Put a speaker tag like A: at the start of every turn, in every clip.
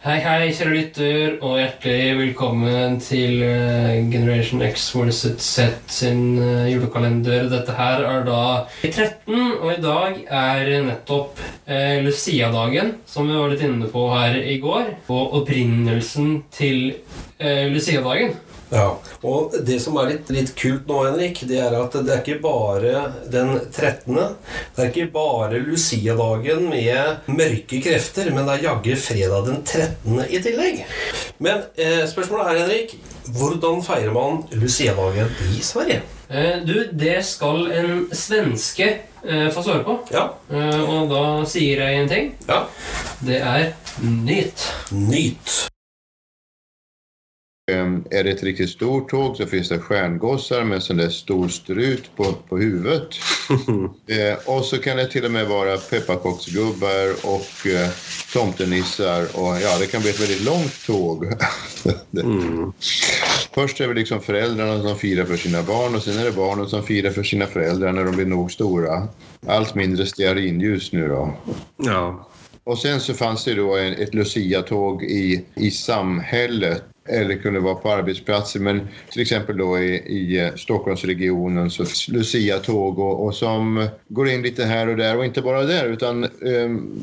A: Hei, hei, kjære lytter, og hjertelig velkommen til eh, Generation X versus Z sin eh, julekalender. Dette her er da i 13, og i dag er nettopp eh, Lucia-dagen, som vi var litt inne på her i går. Og opprinnelsen til eh, Lucia-dagen.
B: Ja, og det som er litt, litt kult nå, Henrik, det er at det er ikke bare den 13. Det er ikke bare Lucia-dagen med mørke krefter, men det er jaggu fredag den 13. i tillegg. Men eh, spørsmålet er, Henrik, hvordan feirer man Lucia-dagen i Sverige?
A: Eh, du, det skal en svenske eh, få svare på.
B: Ja,
A: Eh, og da sier jeg en ting.
B: ja.
A: Det er nyt.
B: Nyt.
C: Ehm, Är det ett riktigt stort tåg så finns det stjärngossar med en sån där stor strut på, på huvudet. eh, och så kan det till och med vara pepparkaksgubbar och eh, tomtenissar. Och ja, det kan bli ett väldigt långt tåg. Det- Först är det liksom föräldrarna som firar för sina barn och sen är det barnen som firar för sina föräldrar när de blir nog stora. Allt mindre stearinljus nu då.
B: Ja.
C: Och sen så fanns det då en, ett Lucia-tåg i, i samhället eller kunde vara på arbetsplatser, men till exempel då i, i eh, Stockholmsregionen så Lucia-tåg och, och som går in lite här och där och inte bara där utan ehm,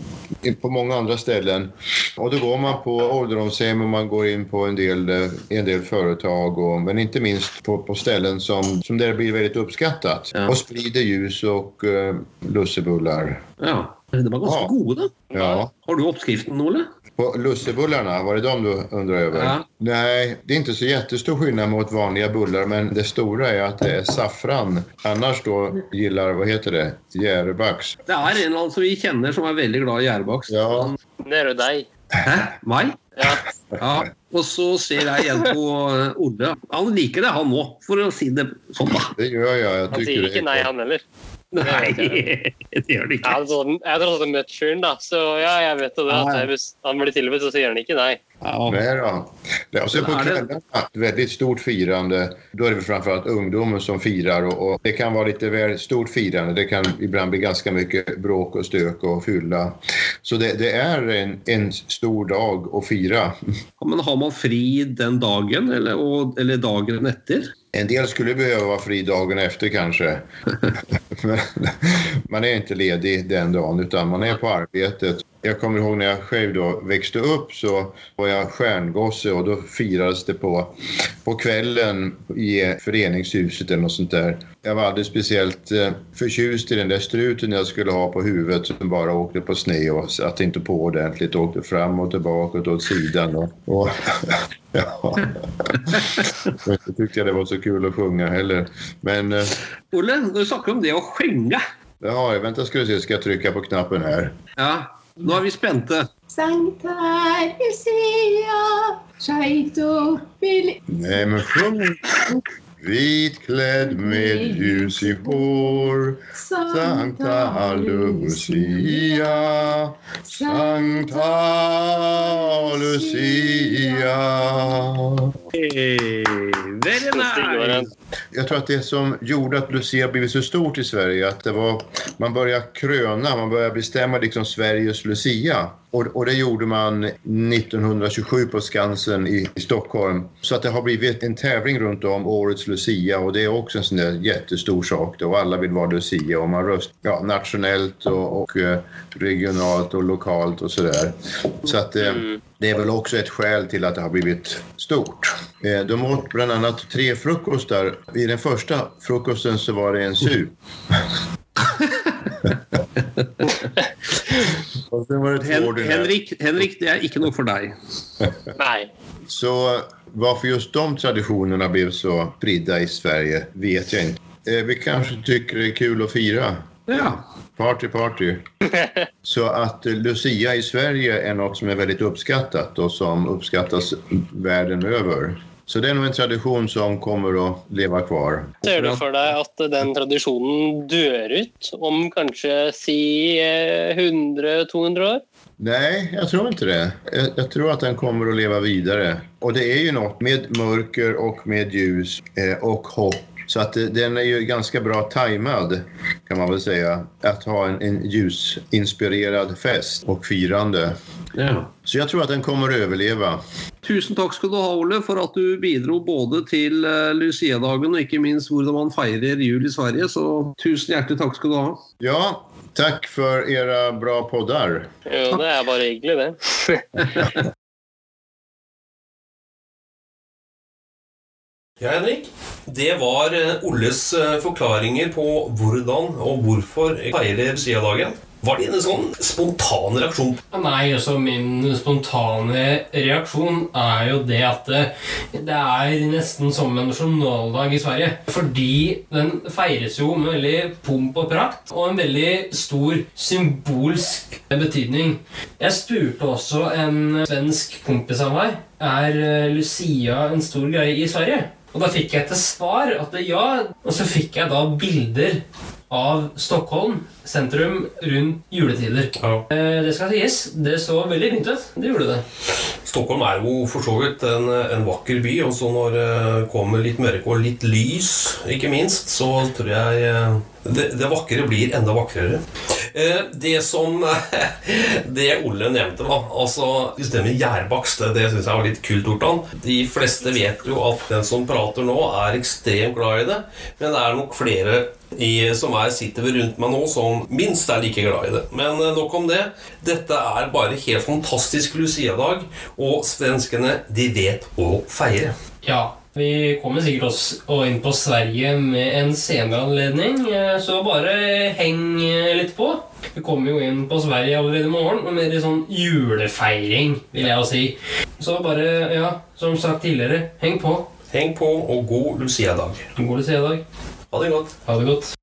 C: på många andra ställen. Och då går man på ålderdomshem och man går in på en del, eh, en del företag och, men inte minst på, på ställen som, som där blir väldigt uppskattat
D: Ja.
C: och sprider ljus och eh, lussebullar.
D: Ja, de var ganske
C: Ja.
D: gode.
C: Ja.
D: Har du oppskriften, Ole?
C: På lussebullarna, var det de du undrar över?
D: Ja.
C: Nej, det är inte så jättestor skillnad mot vanliga bullar, men det stora är att det är saffran. Annars då gillar, vad heter det, Järebacks.
D: Det er en som vi kjenner som er veldig glad i gjærbakst.
C: Ja.
A: Det jo deg.
D: Hæ? Meg?
A: Ja.
D: Ja. Og så ser jeg igjen på Ole. Han liker det, han òg, for å si det sånn.
C: Det gör jag. jag
A: Han
C: är
A: nei,
C: gott.
A: han heller.
D: Nei, det gjør det
A: Jeg har
D: ikke.
A: tross jeg tross alt møtt fyren, da. Så ja, jeg vet det. At hvis han blir tilbudt, så sier han ikke nei.
D: Ja.
C: Nej då. Det- Och sen på kvällarna, väldigt stort firande. Då är det framförallt ungdomen som firar och, och det kan vara lite väl stort firande. Det kan ibland bli ganska mycket bråk och stök och fylla. Så det, det är en, en stor dag att fira.
D: Men har man fri den dagen, eller, og, eller dagen etter?
C: En del skulle behöva vara fri dagen efter kanske. Man är inte ledig den dagen utan man är på arbetet. Jag kommer ihåg när jag själv då växte upp så var jag stjärngosse och då firades det på, på kvällen i föreningshuset eller något sånt där. Jag var alldeles speciellt eh, förtjust i den där struten jag skulle ha på huvudet som bara åkte på sned och satt inte på ordentligt. Åkte fram och tillbaka och åt sidan. Och, och ja. Och inte tyckte jag det var så kul att sjunga heller. Men eh,
D: når du snakker om det å skjenge
C: ja, vänta ska du se, ska jag trycka på knappen här.
D: Ja, nå er vi spente.
E: Sankta Lucia, Shaito Billy.
C: Nej men sjung! Vitklädd med ljus i hår Sankta Lucia Sankta Lucia
D: Hey, very nice!
C: Jag tror att det som gjorde att Lucia blivit så stort i Sverige, att det var, man började kröna, man började bestämma liksom Sveriges Lucia. Och, och det gjorde man 1927 på Skansen i, i Stockholm. Så att det har blivit en tävling runt om årets Lucia och det är också en sån där jättestor sak då. Alla vill vara Lucia och man röstar ja, nationellt och, och eh, regionalt och lokalt och sådär. Så att eh,
A: Mm.
C: det är väl också ett skäl till att det har blivit stort. Eh, De åt bland annat tre frukostar. I den första frukosten så var det en sup. Och sen var det två
D: Hen. Henrik, Henrik, det er ikke noe for deg.
A: Nei.
C: Så varför just de traditionerna blev så spridda i Sverige vet jag inte. Eh, Vi kanske tycker det är kul att fira.
D: Ja.
C: Party, party. Så att Lucia i Sverige är något som är väldigt uppskattat och som uppskattas världen över. Så det är nog en tradition som kommer att leva kvar.
A: Ser du for deg at den tradisjonen dør ut om kanskje si eh, 100-200 år?
C: Nej, jag tror inte det. Jag, jag tror att den kommer att leva vidare. Och det är ju något med mörker och med ljus eh, och hopp. Så att eh, den är ju ganska bra tajmad, kan man väl säga, att ha en, en ljusinspirerad fest och firande.
D: Ja.
C: Så jag tror att den kommer att överleva.
D: Tusen takk skal du ha, Ole, for at du bidro både til eh, Lucia-dagen og ikke minst hvordan man feirer jul i Sverige. Så tusen hjertelig takk skal du ha.
C: Ja, tack för era bra poddar.
A: Jo, det er bare hyggelig, det.
B: Ja, Henrik. Det var eh, Olles förklaringar forklaringer på hvordan og hvorfor feirer Lucia-dagen. Var det en sånn spontan reaksjon?
A: Nei, altså min spontane reaksjon er jo det at det, det er nesten som en nasjonaldag i Sverige. Fordi den feires jo med veldig pomp og prakt og en veldig stor symbolsk betydning. Jeg spurte også en svensk kompis av meg er Lucia en stor greie i Sverige. Og da fikk jeg til svar at det ja, og så fikk jeg da bilder av Stockholm sentrum rundt juletider.
B: Ja.
A: Eh, Det skal sies, det så veldig fint ut. Det gjorde det.
B: Stockholm er jo for så vidt en, en vakker by, og så når det kommer litt mørke og litt lys, ikke minst, så tror jeg eh, det, det vakre blir enda vakrere. Eh, Det som Det Olle nevnte, da, altså systemet gjærbakst, det, det syns jeg var litt kult gjort han. De fleste vet jo at den som prater nå, er ekstremt glad i det, men det er nok flere i, som er, sitter ved rundt meg nå, som minst er like glad i det. Men eh, nok om det. Dette er bare helt fantastisk Lucia-dag, og svenskene, de vet å feire.
A: Ja, vi kommer sikkert også inn på Sverige med en senere anledning, eh, så bare heng eh, litt på. Vi kommer jo inn på Sverige allerede i morgen, og mer sånn julefeiring, vil jeg si. Så bare, ja, som sagt tidligere, heng på.
B: Heng på og god Lucia-dag.
A: God Lucia-dag.
B: Ha det godt.
A: Ha det godt.